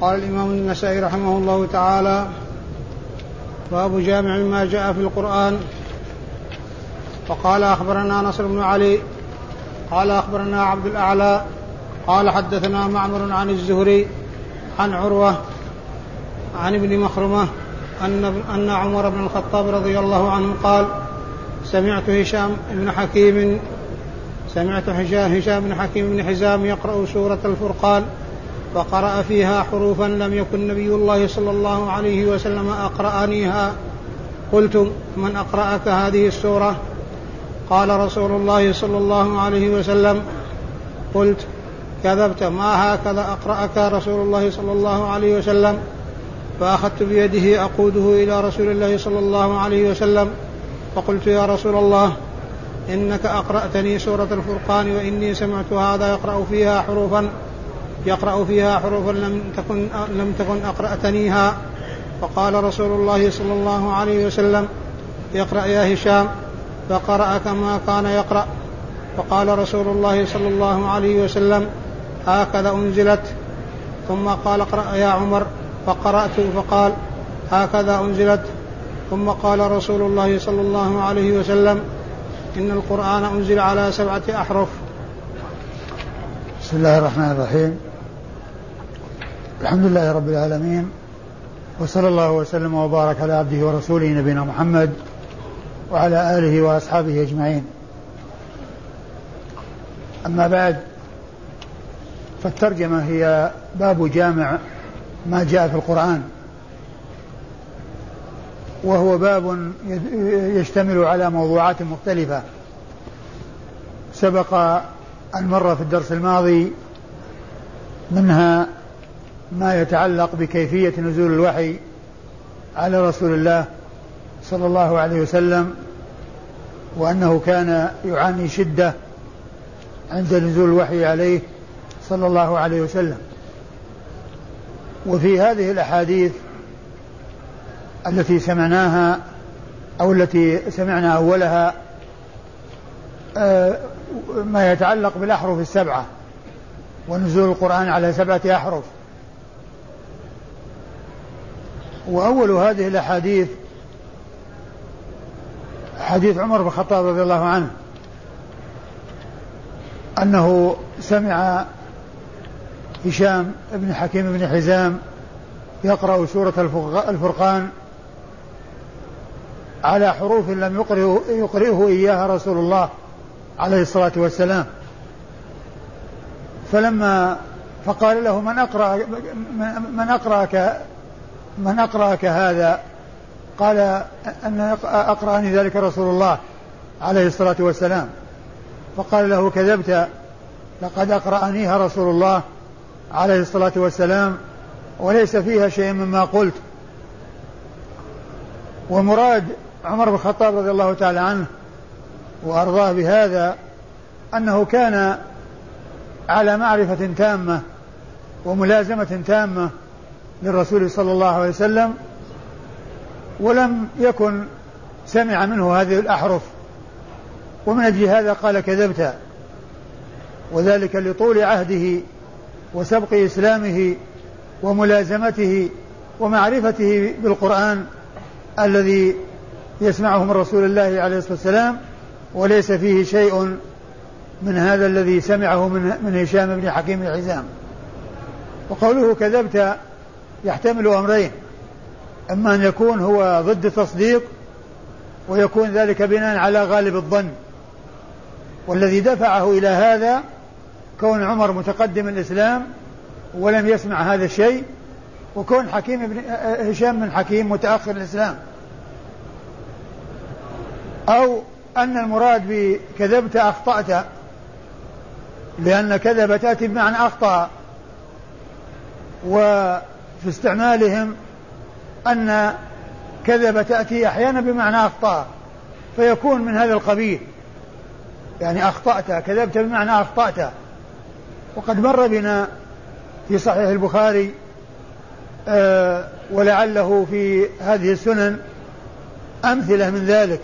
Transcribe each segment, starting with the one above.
قال الإمام النسائي رحمه الله تعالى باب جامع ما جاء في القرآن. وقال أخبرنا نصر بن علي قال أخبرنا عبد الأعلى قال حدثنا معمر عن الزهري عن عروة عن ابن مخرمة أن أن عمر بن الخطاب رضي الله عنه قال سمعت هشام بن حكيم سمعت هشام بن حكيم بن حزام يقرأ سورة الفرقان. فقرأ فيها حروفا لم يكن نبي الله صلى الله عليه وسلم أقرأنيها. قلت من أقرأك هذه السورة؟ قال رسول الله صلى الله عليه وسلم قلت كذبت ما هكذا أقرأك رسول الله صلى الله عليه وسلم؟ فأخذت بيده أقوده إلى رسول الله صلى الله عليه وسلم فقلت يا رسول الله إنك أقرأتني سورة الفرقان وإني سمعت هذا يقرأ فيها حروفا. يقرأ فيها حروفا لم تكن لم تكن أقرأتنيها. فقال رسول الله صلى الله عليه وسلم اقرأ يا هشام. فقرأ كما كان يقرأ. فقال رسول الله صلى الله عليه وسلم هكذا أنزلت. ثم قال اقرأ يا عمر. فقرأت فقال هكذا أنزلت. ثم قال رسول الله صلى الله عليه وسلم إن القرآن أنزل على سبعة أحرف. بسم الله الرحمن الرحيم. الحمد لله رب العالمين وصلى الله وسلم وبارك على عبده ورسوله نبينا محمد وعلى آله وأصحابه أجمعين. أما بعد فالترجمة هي باب جامع ما جاء في القرآن وهو باب يشتمل على موضوعات مختلفة. سبق أن مر في الدرس الماضي منها ما يتعلق بكيفية نزول الوحي على رسول الله صلى الله عليه وسلم وأنه كان يعاني شدة عند نزول الوحي عليه صلى الله عليه وسلم. وفي هذه الأحاديث التي سمعناها أو التي سمعنا أولها آه، ما يتعلق بالأحرف السبعة ونزول القرآن على سبعة أحرف. وأول هذه الأحاديث حديث عمر بن الخطاب رضي الله عنه أنه سمع هشام بن حكيم بن حزام يقرأ سورة الفرقان على حروف لم يقرئه, يقرئه إياها رسول الله عليه الصلاة والسلام. فلما فقال له من أقرأ من أقرأك من أقرأك هذا؟ قال أن أقرأني ذلك رسول الله عليه الصلاة والسلام. فقال له كذبت لقد أقرأنيها رسول الله عليه الصلاة والسلام وليس فيها شيء مما قلت. ومراد عمر بن الخطاب رضي الله تعالى عنه وأرضاه بهذا أنه كان على معرفة تامة وملازمة تامة للرسول صلى الله عليه وسلم ولم يكن سمع منه هذه الأحرف. ومن أجل هذا قال كذبت. وذلك لطول عهده وسبق إسلامه وملازمته ومعرفته بالقرآن الذي يسمعه من رسول الله عليه الصلاة والسلام وليس فيه شيء من هذا الذي سمعه من من هشام بن حكيم الحزام وقوله كذبت يحتمل أمرين. أما أن يكون هو ضد التصديق ويكون ذلك بناء على غالب الظن. والذي دفعه إلى هذا كون عمر متقدم الإسلام ولم يسمع هذا الشيء وكون حكيم بن هشام بن حكيم متأخر الإسلام. أو أن المراد بكذبت أخطأت لأن كذب تأتي بمعنى أخطأ. وفي استعمالهم أن كذب تأتي أحيانا بمعنى أخطأ فيكون من هذا القبيل. يعني أخطأت كذبت بمعنى أخطأت. وقد مر بنا في صحيح البخاري آه ولعله في هذه السنن أمثلة من ذلك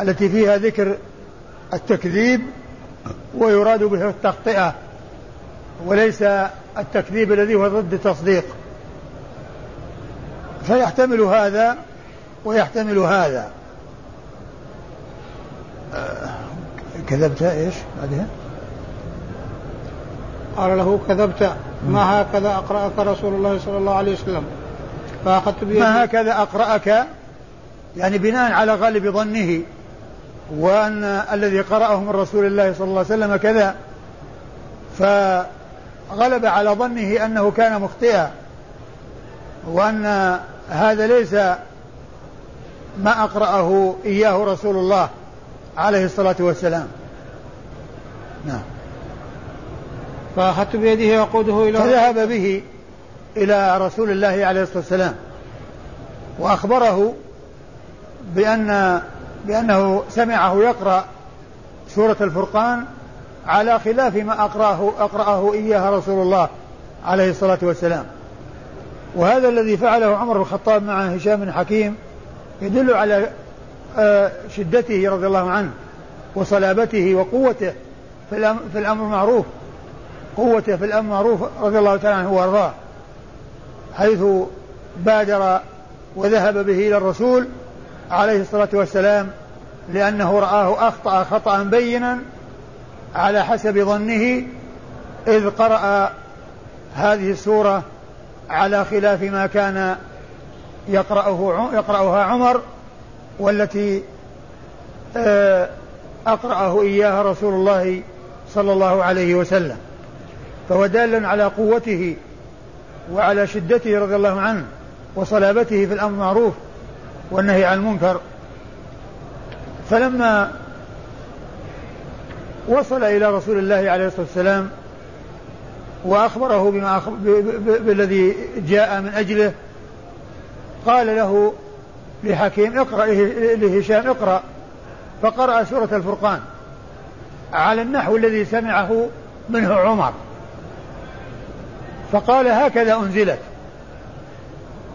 التي فيها ذكر التكذيب ويراد به التخطئة وليس التكذيب الذي هو ضد التصديق. فيحتمل هذا ويحتمل هذا. آه، كذبت إيش بعدها؟ قال له كذبت. ما هكذا أقرأك رسول الله صلى الله عليه وسلم؟ فأخذت بيده. ما هكذا أقرأك؟ يعني بناء على غالب ظنه وأن الذي قرأه من رسول الله صلى الله عليه وسلم كذا. فغلب على ظنه أنه كان مخطئا وأن هذا ليس ما أقرأه إياه رسول الله عليه الصلاة والسلام. نعم. فأخذت بيده يقوده إلى فذهب به إلى رسول الله عليه الصلاة والسلام. وأخبره بأن بأنه سمعه يقرأ سورة الفرقان على خلاف ما أقرأه أقرأه إياها رسول الله عليه الصلاة والسلام. وهذا الذي فعله عمر بن الخطاب مع هشام بن حكيم يدل على آه، شدته رضي الله عنه وصلابته وقوته في الأمر المعروف. قوته في الأمر المعروف رضي الله تعالى عنه وأرضاه. حيث بادر وذهب به إلى الرسول عليه الصلاة والسلام لأنه رآه أخطأ خطأ بينا على حسب ظنه إذ قرأ هذه السورة على خلاف ما كان يقرأه يقرأها عمر والتي آه، أقرأه إياها رسول الله صلى الله عليه وسلم فهو دال على قوته وعلى شدته رضي الله عنه وصلابته في الأمر المعروف والنهي عن المنكر. فلما وصل إلى رسول الله عليه الصلاة والسلام وأخبره بما أخبر بالذي جاء من أجله. قال له لحكيم اقرأ لهشام اقرأ. فقرأ سورة الفرقان على النحو الذي سمعه منه عمر. فقال هكذا أنزلت.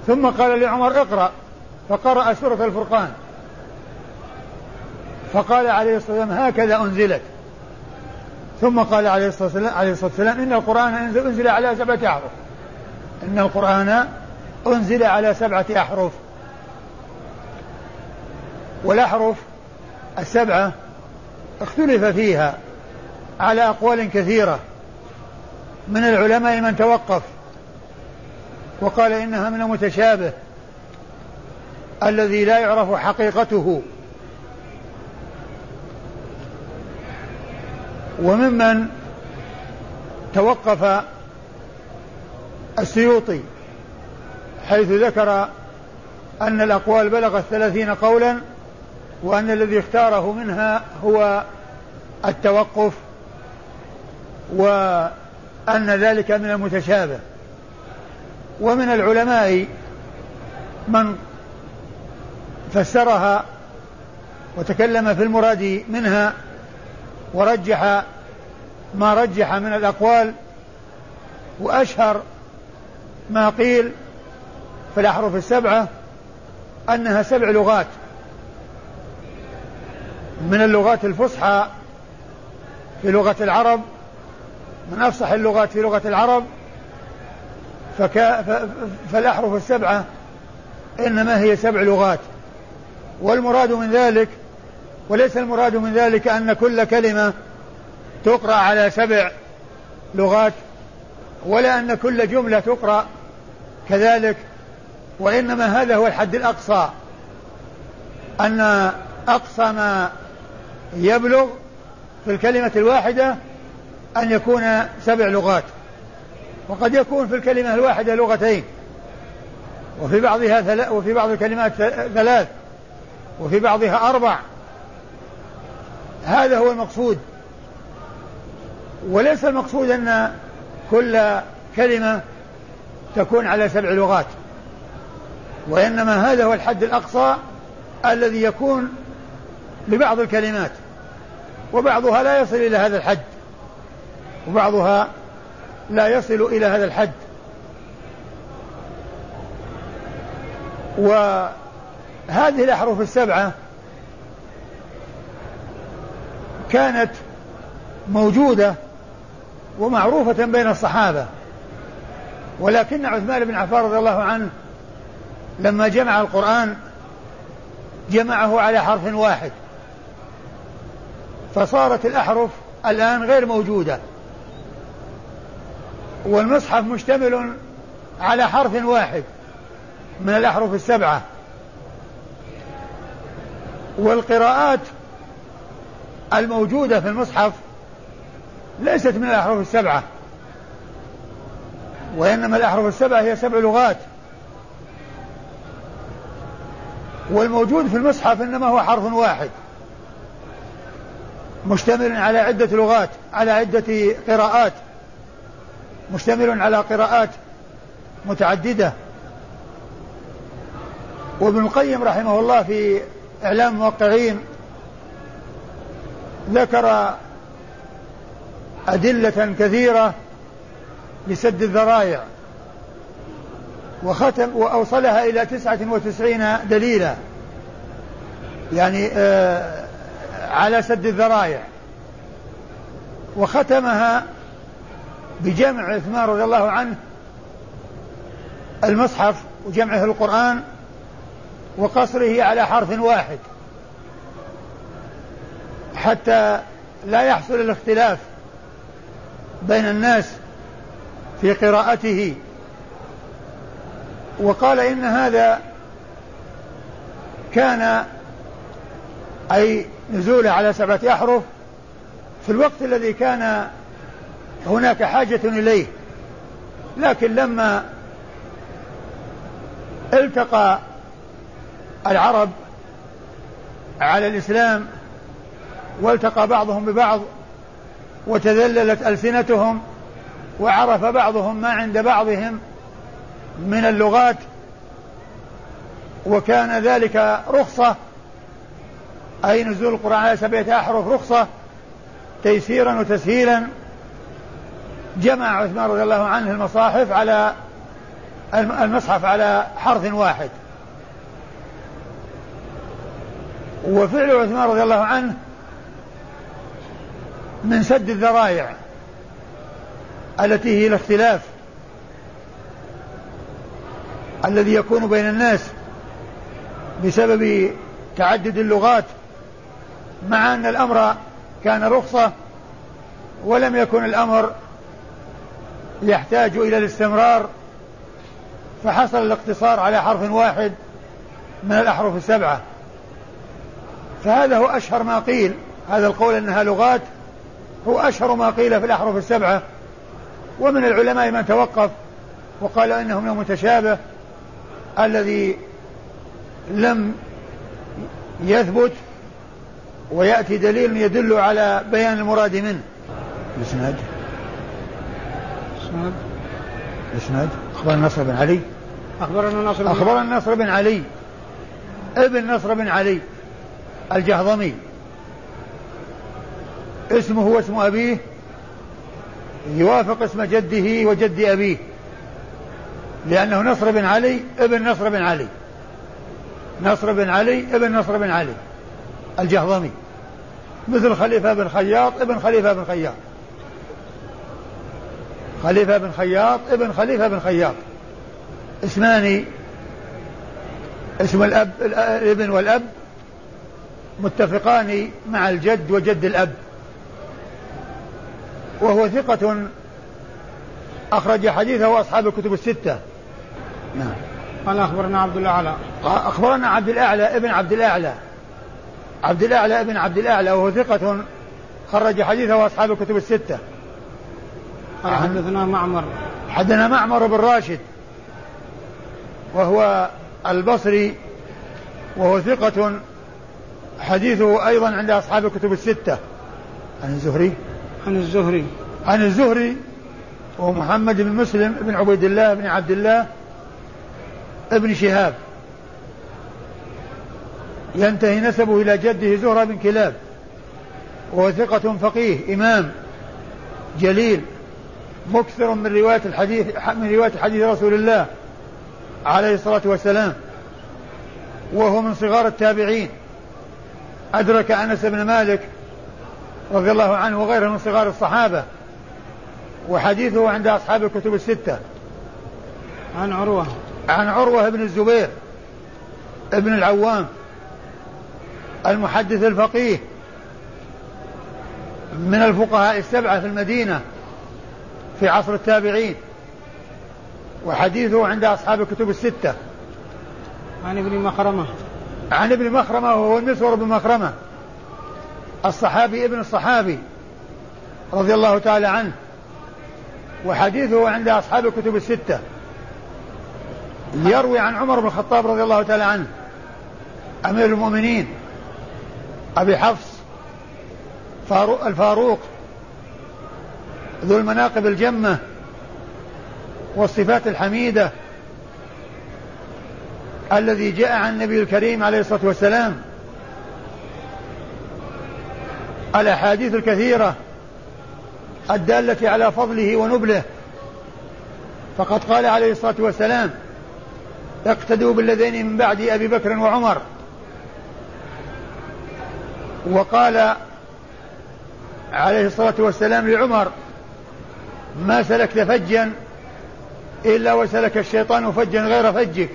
ثم قال لعمر اقرأ. فقرأ سورة الفرقان. فقال عليه الصلاة والسلام هكذا أنزلت. ثم قال عليه الصلاة والسلام, عليه الصلاة والسلام إن القرآن أنزل على سبعة أحرف. إن القرآن أنزل على سبعة أحرف. والأحرف السبعة اختلف فيها على أقوال كثيرة من العلماء من توقف. وقال إنها من المتشابه الذي لا يعرف حقيقته. وممن توقف السيوطي حيث ذكر أن الأقوال بلغت ثلاثين قولا وأن الذي اختاره منها هو التوقف وأن ذلك من المتشابه. ومن العلماء من فسرها وتكلم في المراد منها ورجح ما رجح من الأقوال وأشهر ما قيل في الأحرف السبعة أنها سبع لغات. من اللغات الفصحى في لغة العرب من أفصح اللغات في لغة العرب فكا فالأحرف السبعة إنما هي سبع لغات. والمراد من ذلك وليس المراد من ذلك أن كل كلمة تقرأ على سبع لغات ولا أن كل جملة تقرأ كذلك وإنما هذا هو الحد الأقصى أن أقصى ما يبلغ في الكلمة الواحدة أن يكون سبع لغات وقد يكون في الكلمة الواحدة لغتين وفي بعضها ثلاث وفي بعض الكلمات ثلاث وفي بعضها أربع هذا هو المقصود. وليس المقصود أن كل كلمة تكون على سبع لغات وإنما هذا هو الحد الأقصى الذي يكون لبعض الكلمات وبعضها لا يصل إلى هذا الحد وبعضها لا يصل إلى هذا الحد. وهذه الأحرف السبعة كانت موجودة ومعروفة بين الصحابة. ولكن عثمان بن عفان رضي الله عنه لما جمع القرآن جمعه على حرف واحد. فصارت الأحرف الآن غير موجودة. والمصحف مشتمل على حرف واحد من الأحرف السبعة. والقراءات الموجودة في المصحف ليست من الأحرف السبعة وإنما الأحرف السبعة هي سبع لغات. والموجود في المصحف إنما هو حرف واحد مشتمل على عدة لغات على عدة قراءات مشتمل على قراءات متعددة. وابن القيم رحمه الله في إعلام الموقعين ذكر أدلة كثيرة لسد الذرائع وختم وأوصلها إلى تسعة وتسعين دليلا يعني آه على سد الذرائع. وختمها بجمع عثمان رضي الله عنه المصحف وجمعه القرآن وقصره على حرف واحد. حتى لا يحصل الاختلاف بين الناس في قراءته. وقال إن هذا كان أي نزوله على سبعة أحرف في الوقت الذي كان هناك حاجة إليه. لكن لما التقى العرب على الإسلام والتقى بعضهم ببعض وتذللت ألسنتهم وعرف بعضهم ما عند بعضهم من اللغات وكان ذلك رخصة. أي نزول القرآن على سبعة أحرف رخصة تيسيرا وتسهيلا. جمع عثمان رضي الله عنه المصاحف على المصحف على حرف واحد. وفعل عثمان رضي الله عنه من سد الذرائع التي هي الاختلاف الذي يكون بين الناس بسبب تعدد اللغات مع أن الأمر كان رخصة ولم يكن الأمر يحتاج إلى الاستمرار فحصل الاقتصار على حرف واحد من الأحرف السبعة. فهذا هو أشهر ما قيل هذا القول أنها لغات هو أشهر ما قيل في الأحرف السبعة. ومن العلماء من توقف وقال إنه من المتشابه الذي لم يثبت ويأتي دليل يدل على بيان المراد منه. الإسناد. الإسناد. الإسناد. أخبرنا نصر بن علي. أخبرنا نصر بن أخبرنا نصر بن علي. ابن نصر بن علي الجهضمي. اسمه هو اسم أبيه يوافق اسم جده وجد أبيه لأنه نصر بن علي ابن نصر بن علي نصر بن علي ابن نصر بن علي الجهضمي مثل خليفة بن خياط ابن خليفة بن خياط خليفة بن خياط ابن خليفة بن خياط اسمان اسم الأب الابن والأب متفقان مع الجد وجد الأب. وهو ثقة أخرج حديثه أصحاب الكتب الستة. نعم. قال أخبرنا عبد الأعلى. أخبرنا عبد الأعلى ابن عبد الأعلى. عبد الأعلى ابن عبد الأعلى وهو ثقة خرج حديثه أصحاب الكتب الستة. قال حدثنا معمر. حدثنا معمر بن راشد. وهو البصري وهو ثقة حديثه أيضا عند أصحاب الكتب الستة. عن الزهري. عن الزهري. عن الزهري ومحمد بن مسلم بن عبيد الله بن عبد الله ابن شهاب. ينتهي نسبه إلى جده زهرة بن كلاب وهو ثقة فقيه إمام جليل مكثر من رواية الحديث من رواية حديث رسول الله عليه الصلاة والسلام وهو من صغار التابعين. أدرك أنس بن مالك رضي الله عنه وغيره من صغار الصحابة وحديثه عند أصحاب الكتب الستة. عن عروة. عن عروة بن الزبير ابن العوام المحدث الفقيه من الفقهاء السبعة في المدينة في عصر التابعين وحديثه عند أصحاب الكتب الستة. عن ابن مخرمة. عن ابن مخرمة وهو المسور بن مخرمة. الصحابي ابن الصحابي رضي الله تعالى عنه وحديثه عند أصحاب الكتب الستة. يروي عن عمر بن الخطاب رضي الله تعالى عنه أمير المؤمنين أبي حفص فاروق الفاروق ذو المناقب الجمة والصفات الحميدة الذي جاء عن النبي الكريم عليه الصلاة والسلام. الأحاديث الكثيرة الدالة على فضله ونبله. فقد قال عليه الصلاة والسلام اقتدوا بالذين من بعد أبي بكر وعمر. وقال عليه الصلاة والسلام لعمر ما سلكت فجا إلا وسلك الشيطان فجا غير فجك.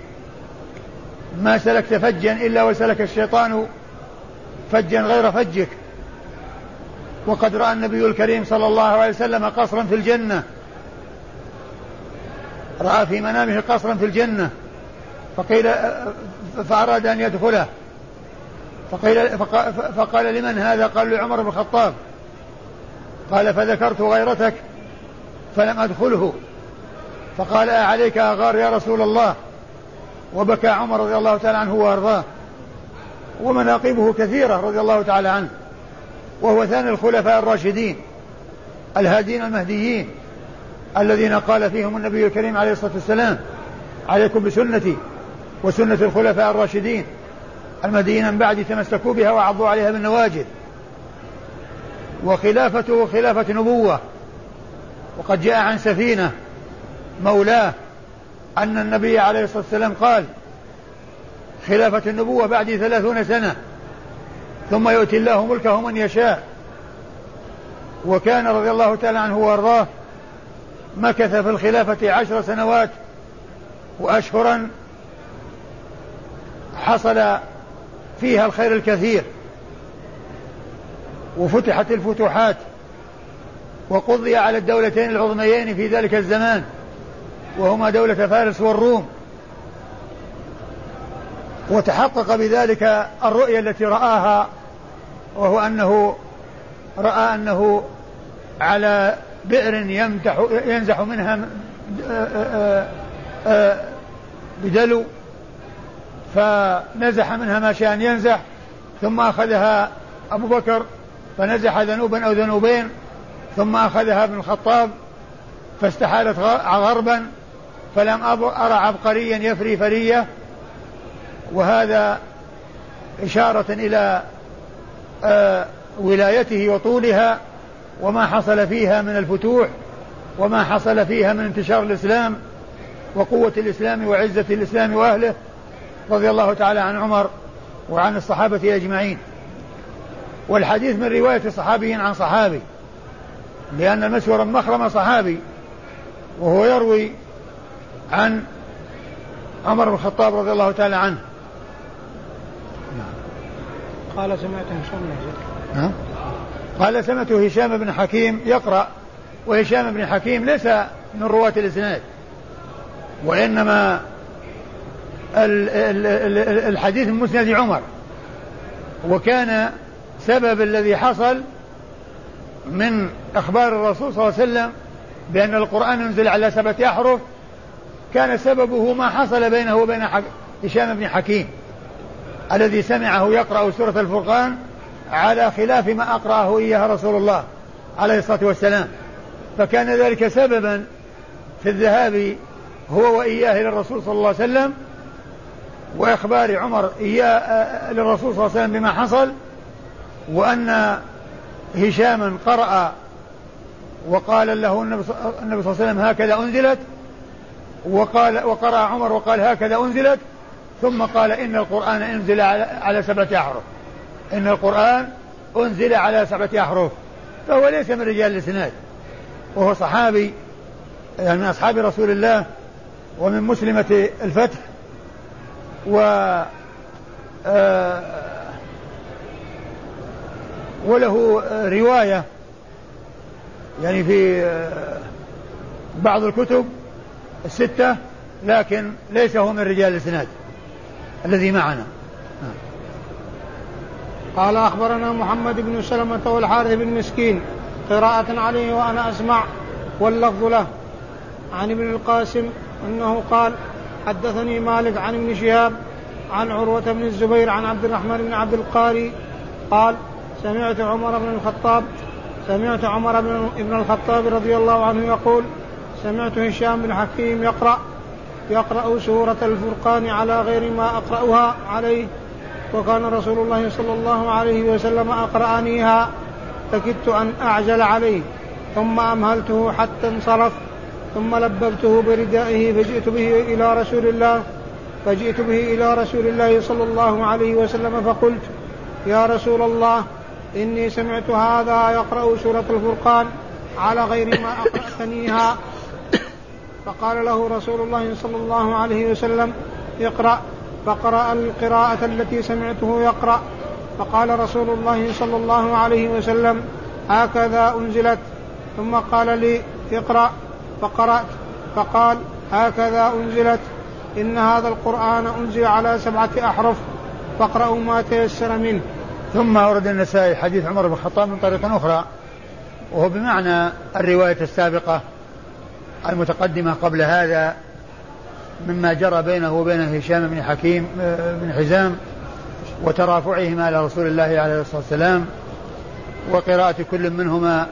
ما سلكت فجا إلا وسلك الشيطان فجا غير فجك. وقد رأى النبي الكريم صلى الله عليه وسلم قصرا في الجنة. رأى في منامه قصرا في الجنة. فقيل فأراد أن يدخله. فقيل فقال لمن هذا؟ قال لعمر بن الخطاب. قال فذكرت غيرتك فلم أدخله. فقال أعليك أغار يا رسول الله؟ وبكى عمر رضي الله تعالى عنه وأرضاه. ومناقبه كثيرة رضي الله تعالى عنه. وهو ثاني الخلفاء الراشدين الهادين المهديين الذين قال فيهم النبي الكريم عليه الصلاة والسلام عليكم بسنتي وسنة الخلفاء الراشدين المهديين من بعد تمسكوا بها وعضوا عليها بالنواجذ وخلافته خلافة نبوة وقد جاء عن سفينة مولاه أن النبي عليه الصلاة والسلام قال خلافة النبوة بعد ثلاثون سنة ثم يؤتي الله ملكه من يشاء. وكان رضي الله تعالى عنه وأرضاه مكث في الخلافة عشر سنوات وأشهرا حصل فيها الخير الكثير. وفتحت الفتوحات وقضي على الدولتين العظميين في ذلك الزمان وهما دولة فارس والروم. وتحقق بذلك الرؤية التي رآها وهو أنه رأى أنه على بئر يمتح ينزح منها بدلو فنزح منها ما شاء أن ينزح ثم أخذها أبو بكر فنزح ذنوبا أو ذنوبين ثم أخذها ابن الخطاب فاستحالت غربا فلم أرى عبقريا يفري فرية وهذا إشارة إلى آه ولايته وطولها وما حصل فيها من الفتوح وما حصل فيها من انتشار الإسلام وقوة الإسلام وعزة الإسلام وأهله رضي الله تعالى عن عمر وعن الصحابة أجمعين. والحديث من رواية صحابي عن صحابي لأن المسور المخرم صحابي وهو يروي عن عمر بن الخطاب رضي الله تعالى عنه. قال سمعت هشام بن قال سمعت هشام بن حكيم يقرأ وهشام بن حكيم ليس من رواة الإسناد وإنما الحديث من مسند عمر وكان سبب الذي حصل من أخبار الرسول صلى الله عليه وسلم بأن القرآن ينزل على سبعة أحرف كان سببه ما حصل بينه وبين هشام بن حكيم. الذي سمعه يقرأ سورة الفرقان على خلاف ما أقرأه إياها رسول الله عليه الصلاة والسلام. فكان ذلك سببا في الذهاب هو وإياه إلى الرسول صلى الله عليه وسلم وإخبار عمر إياه للرسول صلى الله عليه وسلم بما حصل وأن هشاما قرأ وقال له النبي صلى الله عليه وسلم هكذا أنزلت وقال وقرأ عمر وقال هكذا أنزلت ثم قال إن القرآن أنزل على سبعة أحرف. إن القرآن أنزل على سبعة أحرف. فهو ليس من رجال الإسناد. وهو صحابي يعني من أصحاب رسول الله ومن مسلمة الفتح. و آه، وله رواية يعني في آه، بعض الكتب الستة لكن ليس هو من رجال الإسناد. الذي معنا. قال أخبرنا محمد بن سلمة والحارث بن مسكين قراءة عليه وأنا أسمع واللفظ له. عن ابن القاسم أنه قال حدثني مالك عن ابن شهاب عن عروة بن الزبير عن عبد الرحمن بن عبد القاري قال سمعت عمر بن الخطاب سمعت عمر بن الخطاب رضي الله عنه يقول سمعت هشام بن حكيم يقرأ يقرأ سورة الفرقان على غير ما أقرأها عليه. وكان رسول الله صلى الله عليه وسلم أقرأنيها فكدت أن أعجل عليه. ثم أمهلته حتى انصرف ثم لببته بردائه فجئت به إلى رسول الله فجئت به إلى رسول الله صلى الله عليه وسلم فقلت يا رسول الله إني سمعت هذا يقرأ سورة الفرقان على غير ما أقرأتنيها فقال له رسول الله صلى الله عليه وسلم اقرأ. فقرأ القراءة التي سمعته يقرأ. فقال رسول الله صلى الله عليه وسلم هكذا أنزلت. ثم قال لي اقرأ. فقرأت. فقال هكذا أنزلت. إن هذا القرآن أنزل على سبعة أحرف فاقرأوا ما تيسر منه. ثم ورد النسائي حديث عمر بن الخطاب من طريق أخرى وهو بمعنى الرواية السابقة. المتقدمة قبل هذا مما جرى بينه وبين هشام بن حكيم بن حزام وترافعهما على رسول الله عليه الصلاة والسلام وقراءة كل منهما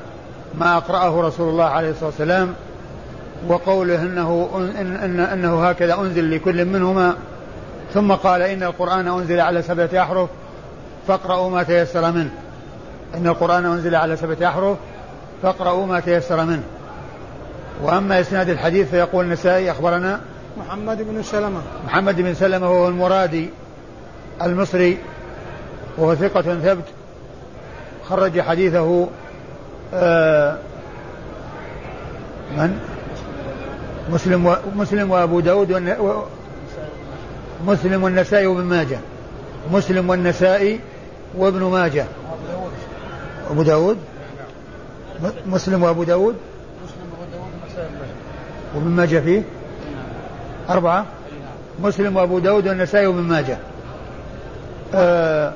ما أقرأه رسول الله عليه الصلاة والسلام وقوله إنه, إن إن أنه هكذا أنزل لكل منهما ثم قال إن القرآن أنزل على سبعة أحرف فاقرأوا ما تيسر منه. إن القرآن أنزل على سبعة أحرف فاقرأوا ما تيسر منه. وأما إسناد الحديث فيقول النسائي أخبرنا محمد بن سلمة. محمد بن سلمة وهو المرادي المصري وهو ثقة ثبت خرج حديثه آه من؟ مسلم و مسلم وأبو داود و مسلم والنسائي وابن ماجه. مسلم والنسائي وابن ماجه. أبو داود؟ مسلم وأبو داود؟ وابن ماجه فيه؟ أربعة. مسلم وأبو داود والنسائي وابن ماجه. آه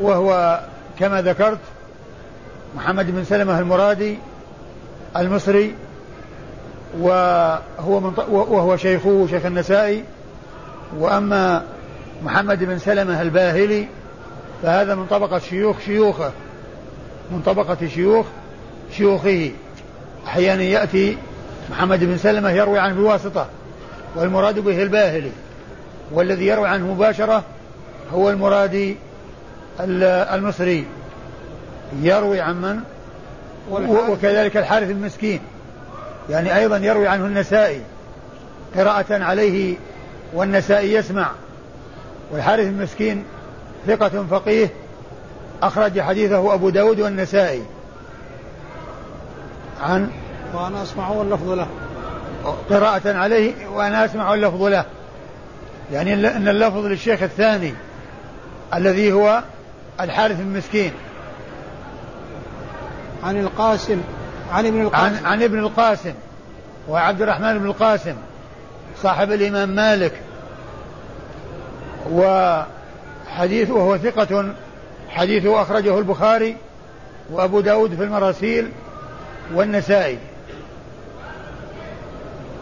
وهو كما ذكرت محمد بن سلمة المرادي المصري وهو من وهو شيخه شيخ النسائي. وأما محمد بن سلمة الباهلي فهذا من طبقة شيوخ شيوخه من طبقة شيوخ شيوخه. أحيانا يأتي محمد بن سلمة يروي عنه بواسطة والمراد به الباهلي والذي يروي عنه مباشرة هو المرادي المصري. يروي عن من؟ وكذلك الحارث المسكين. يعني أيضا يروي عنه النسائي قراءة عليه والنسائي يسمع. والحارث المسكين ثقة فقيه أخرج حديثه أبو داود والنسائي. عن وأنا أسمع واللفظ له. قراءة عليه وأنا أسمع اللفظ له. يعني أن اللفظ للشيخ الثاني الذي هو الحارث المسكين عن القاسم عن ابن القاسم. عن, عن ابن القاسم وعبد الرحمن بن القاسم صاحب الإمام مالك. وحديث وهو ثقة حديثه أخرجه البخاري وأبو داود في المراسيل والنسائي.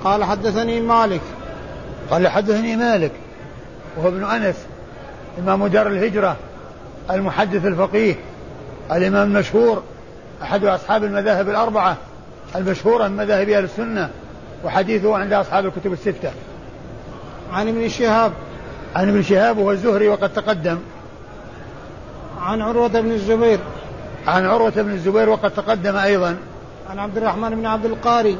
قال حدثني مالك. قال حدثني مالك وهو ابن أنس إمام دار الهجرة المحدث الفقيه الإمام المشهور أحد أصحاب المذاهب الأربعة المشهورة من مذاهب أهل السنة وحديثه عند أصحاب الكتب الستة. عن ابن شهاب. عن ابن شهاب وهو الزهري وقد تقدم. عن عروة بن الزبير. عن عروة بن الزبير وقد تقدم أيضا. عن عبد الرحمن بن عبد القاري.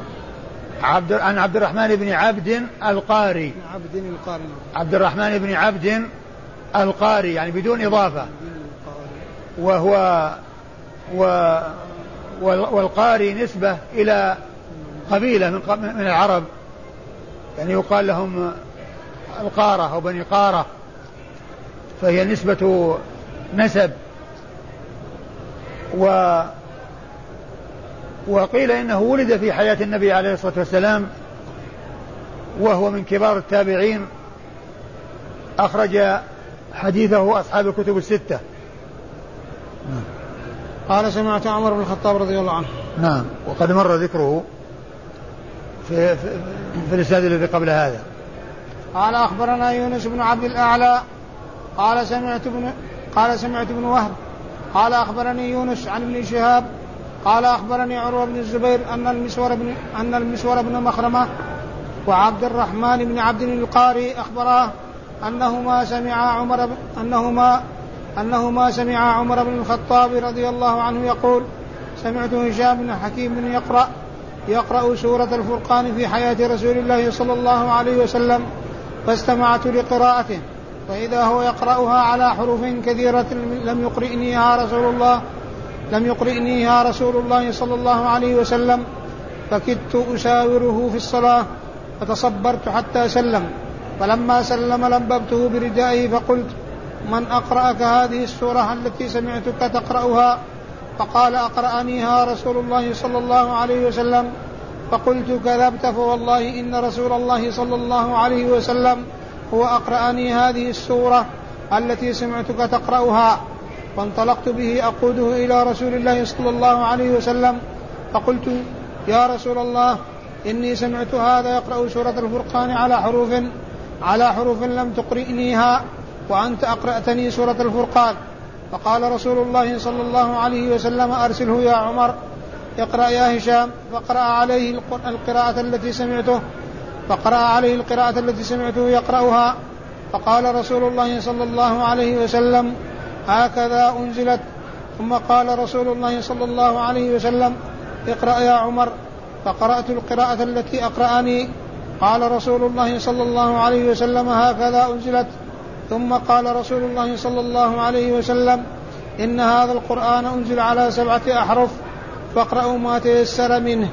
عبد عن عبد الرحمن بن عبد القاري. عبد القاري. عبد الرحمن بن عبد القاري يعني بدون إضافة. وهو و والقاري نسبة إلى قبيلة من من العرب. يعني يقال لهم القارة أو بني قارة. فهي نسبة نسب. و وقيل إنه ولد في حياة النبي عليه الصلاة والسلام وهو من كبار التابعين. أخرج حديثه أصحاب الكتب الستة. نعم. قال سمعت عمر بن الخطاب رضي الله عنه. نعم. وقد مر ذكره في, في, في الإسناد الذي قبل هذا. قال أخبرنا يونس بن عبد الأعلى. قال سمعت ابن قال سمعت ابن وهب. قال أخبرني يونس عن ابن شهاب قال أخبرني عروة بن الزبير أن المسور بن أن المسور بن مخرمة وعبد الرحمن بن عبد القاري أخبراه أنهما سمعا عمر أنهما أنهما سمعا عمر بن الخطاب رضي الله عنه يقول سمعت هشام بن حكيم بن يقرأ يقرأ سورة الفرقان في حياة رسول الله صلى الله عليه وسلم فاستمعت لقراءته فإذا هو يقرأها على حروف كثيرة لم يقرئنيها رسول الله لم يقرئنيها رسول الله صلى الله عليه وسلم فكدت أساوره في الصلاة فتصبرت حتى سلم. فلما سلم لببته بردائه فقلت من أقرأك هذه السورة التي سمعتك تقرأها؟ فقال أقرأنيها رسول الله صلى الله عليه وسلم. فقلت كذبت فوالله إن رسول الله صلى الله عليه وسلم هو أقرأني هذه السورة التي سمعتك تقرأها. فانطلقت به أقوده إلى رسول الله صلى الله عليه وسلم فقلت يا رسول الله إني سمعت هذا يقرأ سورة الفرقان على حروف على حروف لم تقرئنيها وأنت أقرأتني سورة الفرقان. فقال رسول الله صلى الله عليه وسلم أرسله يا عمر اقرأ يا هشام. فقرأ عليه القراءة التي سمعته فقرأ عليه القراءة التي سمعته يقرأها. فقال رسول الله صلى الله عليه وسلم هكذا أنزلت ثم قال رسول الله صلى الله عليه وسلم اقرأ يا عمر. فقرأت القراءة التي أقرأني. قال رسول الله صلى الله عليه وسلم هكذا أنزلت. ثم قال رسول الله صلى الله عليه وسلم إن هذا القرآن أنزل على سبعة أحرف فاقرأوا ما تيسر منه.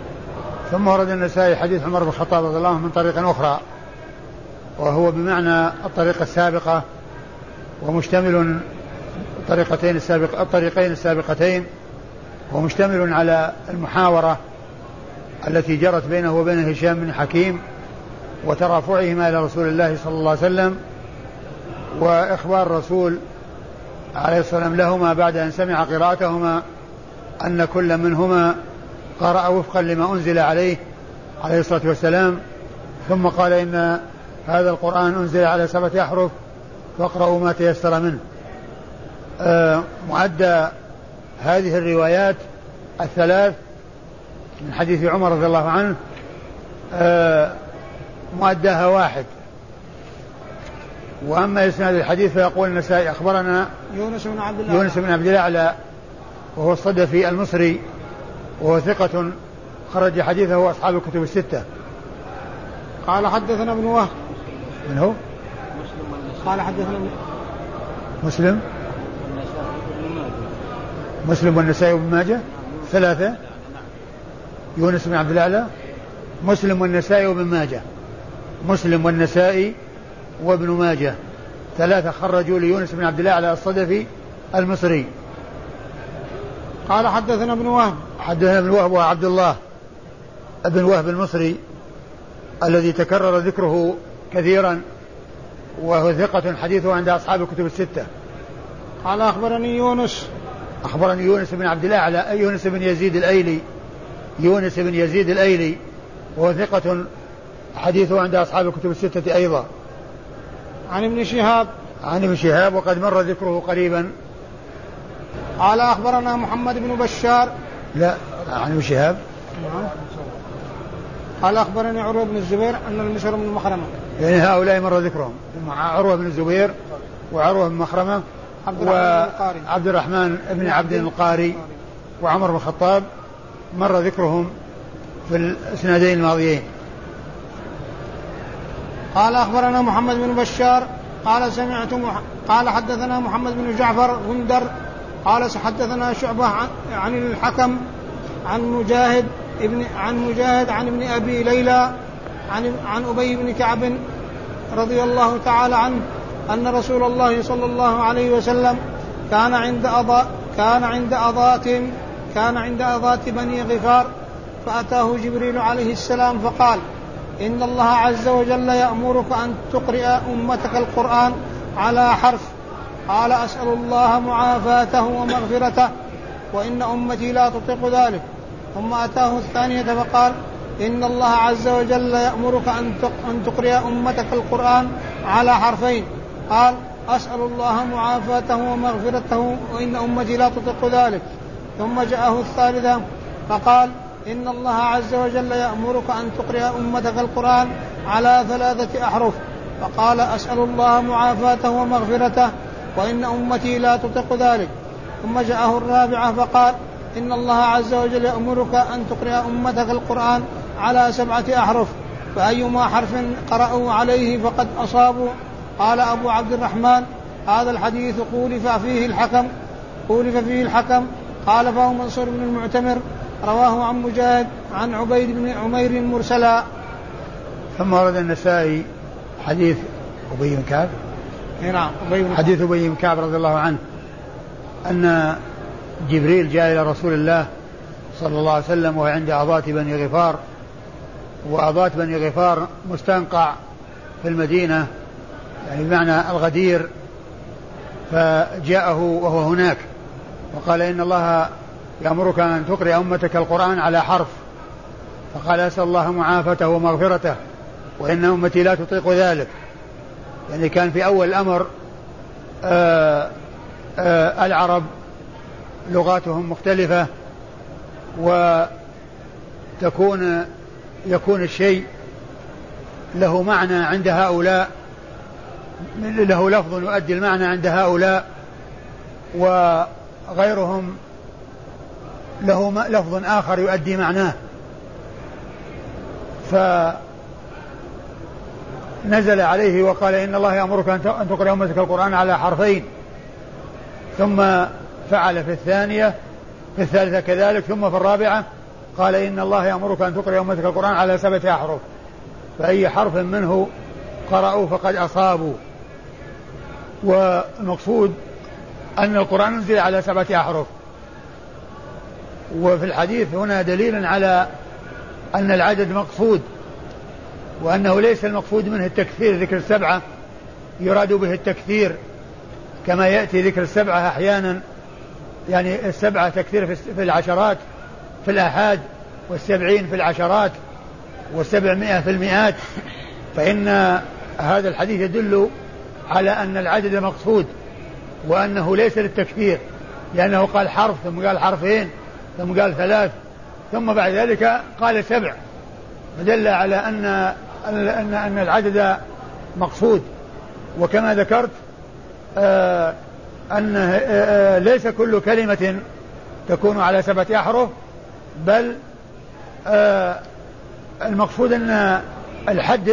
ثم ورد النسائي حديث عمر بن الخطاب رضي الله عنه من طريق أخرى وهو بمعنى الطريقة السابقة ومشتمل الطريقتين السابق الطريقين السابقتين ومشتمل على المحاورة التي جرت بينه وبين هشام بن حكيم وترافعهما إلى رسول الله صلى الله عليه وسلم وإخبار الرسول عليه الصلاة والسلام لهما بعد أن سمع قراءتهما أن كل منهما قرأ وفقا لما أنزل عليه عليه الصلاة والسلام. ثم قال إن هذا القرآن أنزل على سبعة أحرف فاقرأوا ما تيسر منه. معدى هذه الروايات الثلاث من حديث عمر رضي الله عنه آه مؤداها واحد. وأما إسناد الحديث فيقول النسائي أخبرنا يونس بن عبد الله. يونس بن عبد الأعلى وهو الصدفي المصري وهو ثقة خرج حديثه أصحاب الكتب الستة. قال حدثنا ابن وهب. من هو؟ قال حدثنا مسلم؟ مسلم والنسائي وابن ماجه؟ ثلاثة. يونس بن عبد الأعلى. مسلم والنسائي وابن ماجه. مسلم والنسائي وابن ماجه. ثلاثة خرجوا ليونس بن عبد الأعلى الصدفي المصري. قال حدثنا ابن وهب. حدثنا ابن وهب وعبد الله ابن وهب المصري الذي تكرر ذكره كثيرا وهو ثقة حديثه عند أصحاب الكتب الستة. قال أخبرني يونس أخبرني يونس بن عبد الأعلى يونس بن يزيد الأيلي. يونس بن يزيد الأيلي. وهو ثقة حديثه عند أصحاب الكتب الستة أيضا. عن ابن شهاب. عن ابن شهاب وقد مر ذكره قريبا. قال أخبرنا محمد بن بشار. لا عن ابن شهاب. قال أخبرني عروة بن الزبير أن المسر بن مخرمة يعني هؤلاء مر ذكرهم. مع عروة بن الزبير وعروة بن مخرمة. عبد الرحمن وعبد الرحمن بن عبد القاري وعمر بن الخطاب مر ذكرهم في الإسنادين الماضيين. قال أخبرنا محمد بن بشار قال سمعت مح... قال حدثنا محمد بن جعفر غندر قال حدثنا شعبة عن, عن الحكم عن مجاهد ابن عن مجاهد عن ابن أبي ليلى عن عن أبي بن كعب رضي الله تعالى عنه أن رسول الله صلى الله عليه وسلم كان عند أضاء كان عند أضاءة كان عند أضاءة بني غفار فأتاه جبريل عليه السلام فقال إن الله عز وجل يأمرك أن تقرئ أمتك القرآن على حرف. قال أسأل الله معافاته ومغفرته وإن أمتي لا تطيق ذلك. ثم أتاه الثانية فقال إن الله عز وجل يأمرك أن تقرئ أمتك القرآن على حرفين. قال أسأل الله معافاته ومغفرته وإن أمتي لا تطيق ذلك. ثم جاءه الثالثة فقال إن الله عز وجل يأمرك أن تقرئ أمتك القرآن على ثلاثة أحرف. فقال أسأل الله معافاته ومغفرته وإن أمتي لا تطيق ذلك. ثم جاءه الرابعة فقال إن الله عز وجل يأمرك أن تقرئ أمتك القرآن على سبعة أحرف فأيما حرف قرأوا عليه فقد أصابوا قال أبو عبد الرحمن هذا الحديث قولف فيه الحكم قولف فيه الحكم. قال فهو منصور بن المعتمر رواه عن مجاهد عن عبيد بن عمير مرسلا. ثم ورد النسائي حديث أبي بن كعب. نعم أبي بن حديث أبي بن كعب رضي الله عنه أن جبريل جاء إلى رسول الله صلى الله عليه وسلم وهو عند أضات بني غفار وأضات بني غفار مستنقع في المدينة يعني بمعنى الغدير فجاءه وهو هناك وقال إن الله يأمرك أن تقرأ أمتك القرآن على حرف فقال أسأل الله معافته ومغفرته وإن أمتي لا تطيق ذلك. يعني كان في أول الأمر آآ آآ العرب لغاتهم مختلفة وتكون يكون الشيء له معنى عند هؤلاء. له لفظ يؤدي المعنى عند هؤلاء وغيرهم له لفظ آخر يؤدي معناه. فنزل عليه وقال إن الله يأمرك أن تقرأ أمتك القرآن على حرفين. ثم فعل في الثانية في الثالثة كذلك ثم في الرابعة قال إن الله يأمرك أن تقرأ أمتك القرآن على سبعة أحرف. فأي حرف منه قرأوا فقد أصابوا. والمقصود أن القرآن نزل على سبعة أحرف. وفي الحديث هنا دليل على أن العدد مقصود وأنه ليس المقصود منه التكثير ذكر السبعة يراد به التكثير كما يأتي ذكر السبعة أحيانا يعني السبعة تكثير في العشرات في الآحاد والسبعين في العشرات والسبعمائة في المئات. فإن هذا الحديث يدل على أن العدد مقصود وأنه ليس للتكثير لأنه قال حرف ثم قال حرفين ثم قال ثلاث ثم بعد ذلك قال سبع. فدل على أن أن أن العدد مقصود. وكما ذكرت آه أن آه, آه، ليس كل كلمة تكون على سبعة أحرف بل المقصود أن الحد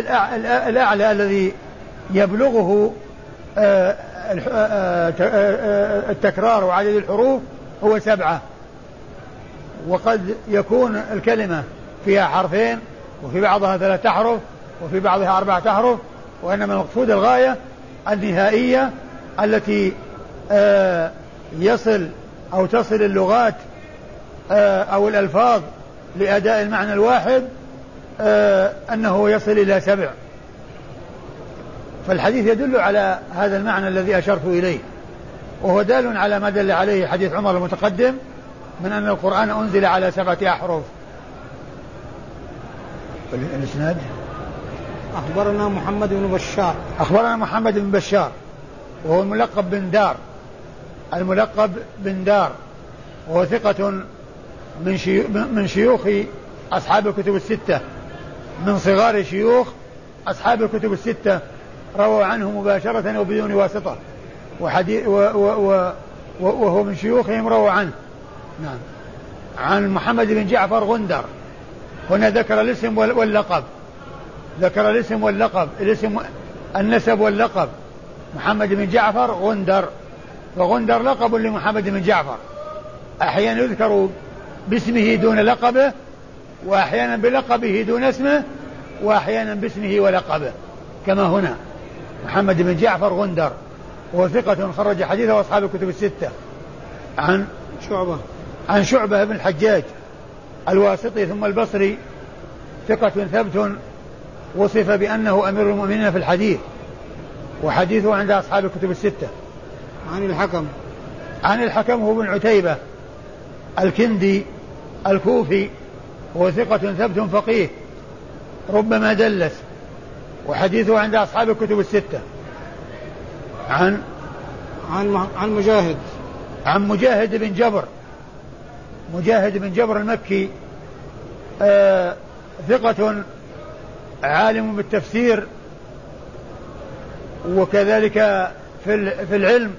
الأعلى الذي يبلغه آه، آه، آه، التكرار وعدد الحروف هو سبعة. وقد يكون الكلمة فيها حرفين وفي بعضها ثلاثة أحرف وفي بعضها أربعة أحرف وإنما المقصود الغاية النهائية التي يصل أو تصل اللغات أو الألفاظ لأداء المعنى الواحد أنه يصل إلى سبع. فالحديث يدل على هذا المعنى الذي أشرت إليه. وهو دال على ما دل عليه حديث عمر المتقدم من أن القرآن أنزل على سبعة أحرف. الإسناد أخبرنا محمد بن بشار. أخبرنا محمد بن بشار. وهو الملقب بن دار. الملقب بن دار. وهو ثقة من شيوخ من شيوخ أصحاب الكتب الستة. من صغار شيوخ أصحاب الكتب الستة رووا عنه مباشرة وبدون واسطة. وحديث و و و وهو من شيوخهم رووا عنه. نعم. عن محمد بن جعفر غندر. هنا ذكر الاسم واللقب. ذكر الاسم واللقب. الاسم النسب واللقب. محمد بن جعفر غندر. وغندر لقب لمحمد بن جعفر. أحيانا يذكر باسمه دون لقبه وأحيانا بلقبه دون اسمه وأحيانا باسمه ولقبه كما هنا. محمد بن جعفر غندر وهو ثقة خرج حديثه أصحاب الكتب الستة. عن شعبة. عن شعبة بن الحجاج الواسطي ثم البصري ثقة ثبت وصف بأنه أمير المؤمنين في الحديث وحديثه عند أصحاب الكتب الستة. عن الحكم. عن الحكم هو بن عتيبة الكندي الكوفي وهو ثقة ثبت فقيه ربما دلس وحديثه عند أصحاب الكتب الستة. عن؟ عن عن مجاهد. عن مجاهد بن جبر. مجاهد بن جبر المكي آه ثقة عالم بالتفسير وكذلك في في العلم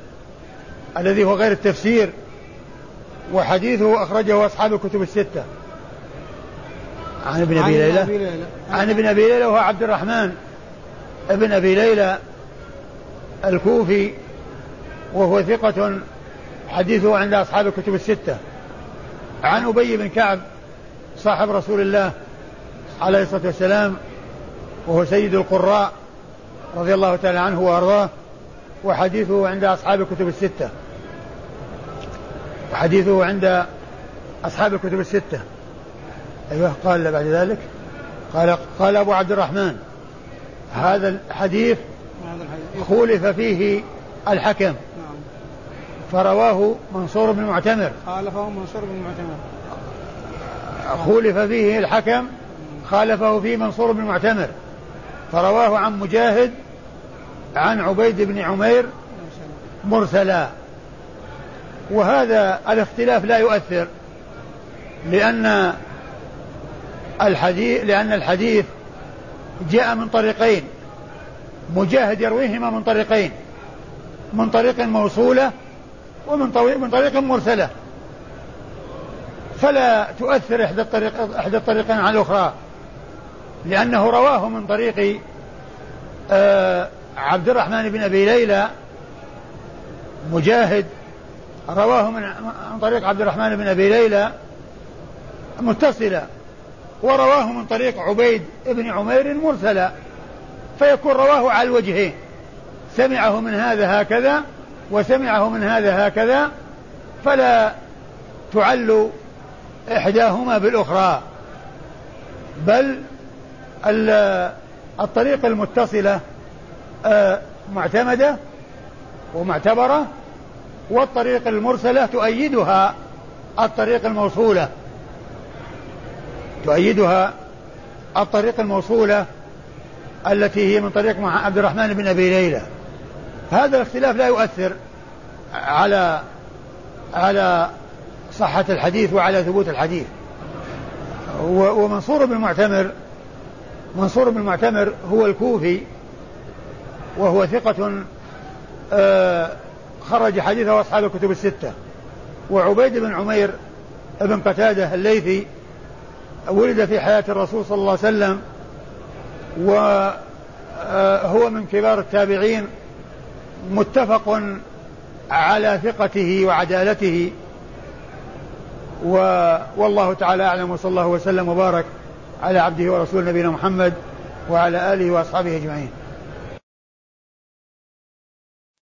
الذي هو غير التفسير وحديثه أخرجه أصحاب الكتب الستة. عن ابن أبي ليلى. عن ابن أبي ليلى. وهو عبد الرحمن ابن أبي ليلى الكوفي وهو ثقة حديثه عند أصحاب الكتب الستة. عن أبي بن كعب صاحب رسول الله عليه الصلاة والسلام وهو سيد القراء رضي الله تعالى عنه وأرضاه وحديثه عند أصحاب الكتب الستة. وحديثه عند أصحاب الكتب الستة. أيوه قال بعد ذلك قال قال أبو عبد الرحمن هذا الحديث خولف فيه الحكم. نعم. فرواه منصور بن معتمر. خالفه منصور بن معتمر. خولف فيه الحكم خالفه فيه منصور بن معتمر. فرواه عن مجاهد عن عبيد بن عمير مرسلا. وهذا الاختلاف لا يؤثر لأن الحديث لأن الحديث جاء من طريقين. مجاهد يرويهما من طريقين من طريق موصولة ومن من طريق مرسلة. فلا تؤثر إحدى الطريق إحدى الطريقين على الأخرى لأنه رواه من طريق آه عبد الرحمن بن أبي ليلى مجاهد رواه من عن طريق عبد الرحمن بن أبي ليلى متصلة. ورواه من طريق عبيد بن عمير مرسلا فيكون رواه على الوجهين. سمعه من هذا هكذا وسمعه من هذا هكذا فلا تعل إحداهما بالأخرى. بل الطريق المتصلة آه، معتمدة ومعتبرة والطريق المرسلة تؤيدها الطريق الموصولة. تؤيدها الطريق الموصولة التي هي من طريق عبد الرحمن بن أبي ليلى. هذا الاختلاف لا يؤثر على على صحة الحديث وعلى ثبوت الحديث. ومنصور بن المعتمر منصور بن المعتمر هو الكوفي وهو ثقة آه، خرج حديثه أصحاب الكتب الستة. وعبيد بن عمير بن قتادة الليثي ولد في حياة الرسول صلى الله عليه وسلم وهو من كبار التابعين متفق على ثقته وعدالته والله تعالى أعلم وصلى الله وسلم وبارك على عبده ورسوله نبينا محمد وعلى آله وأصحابه أجمعين.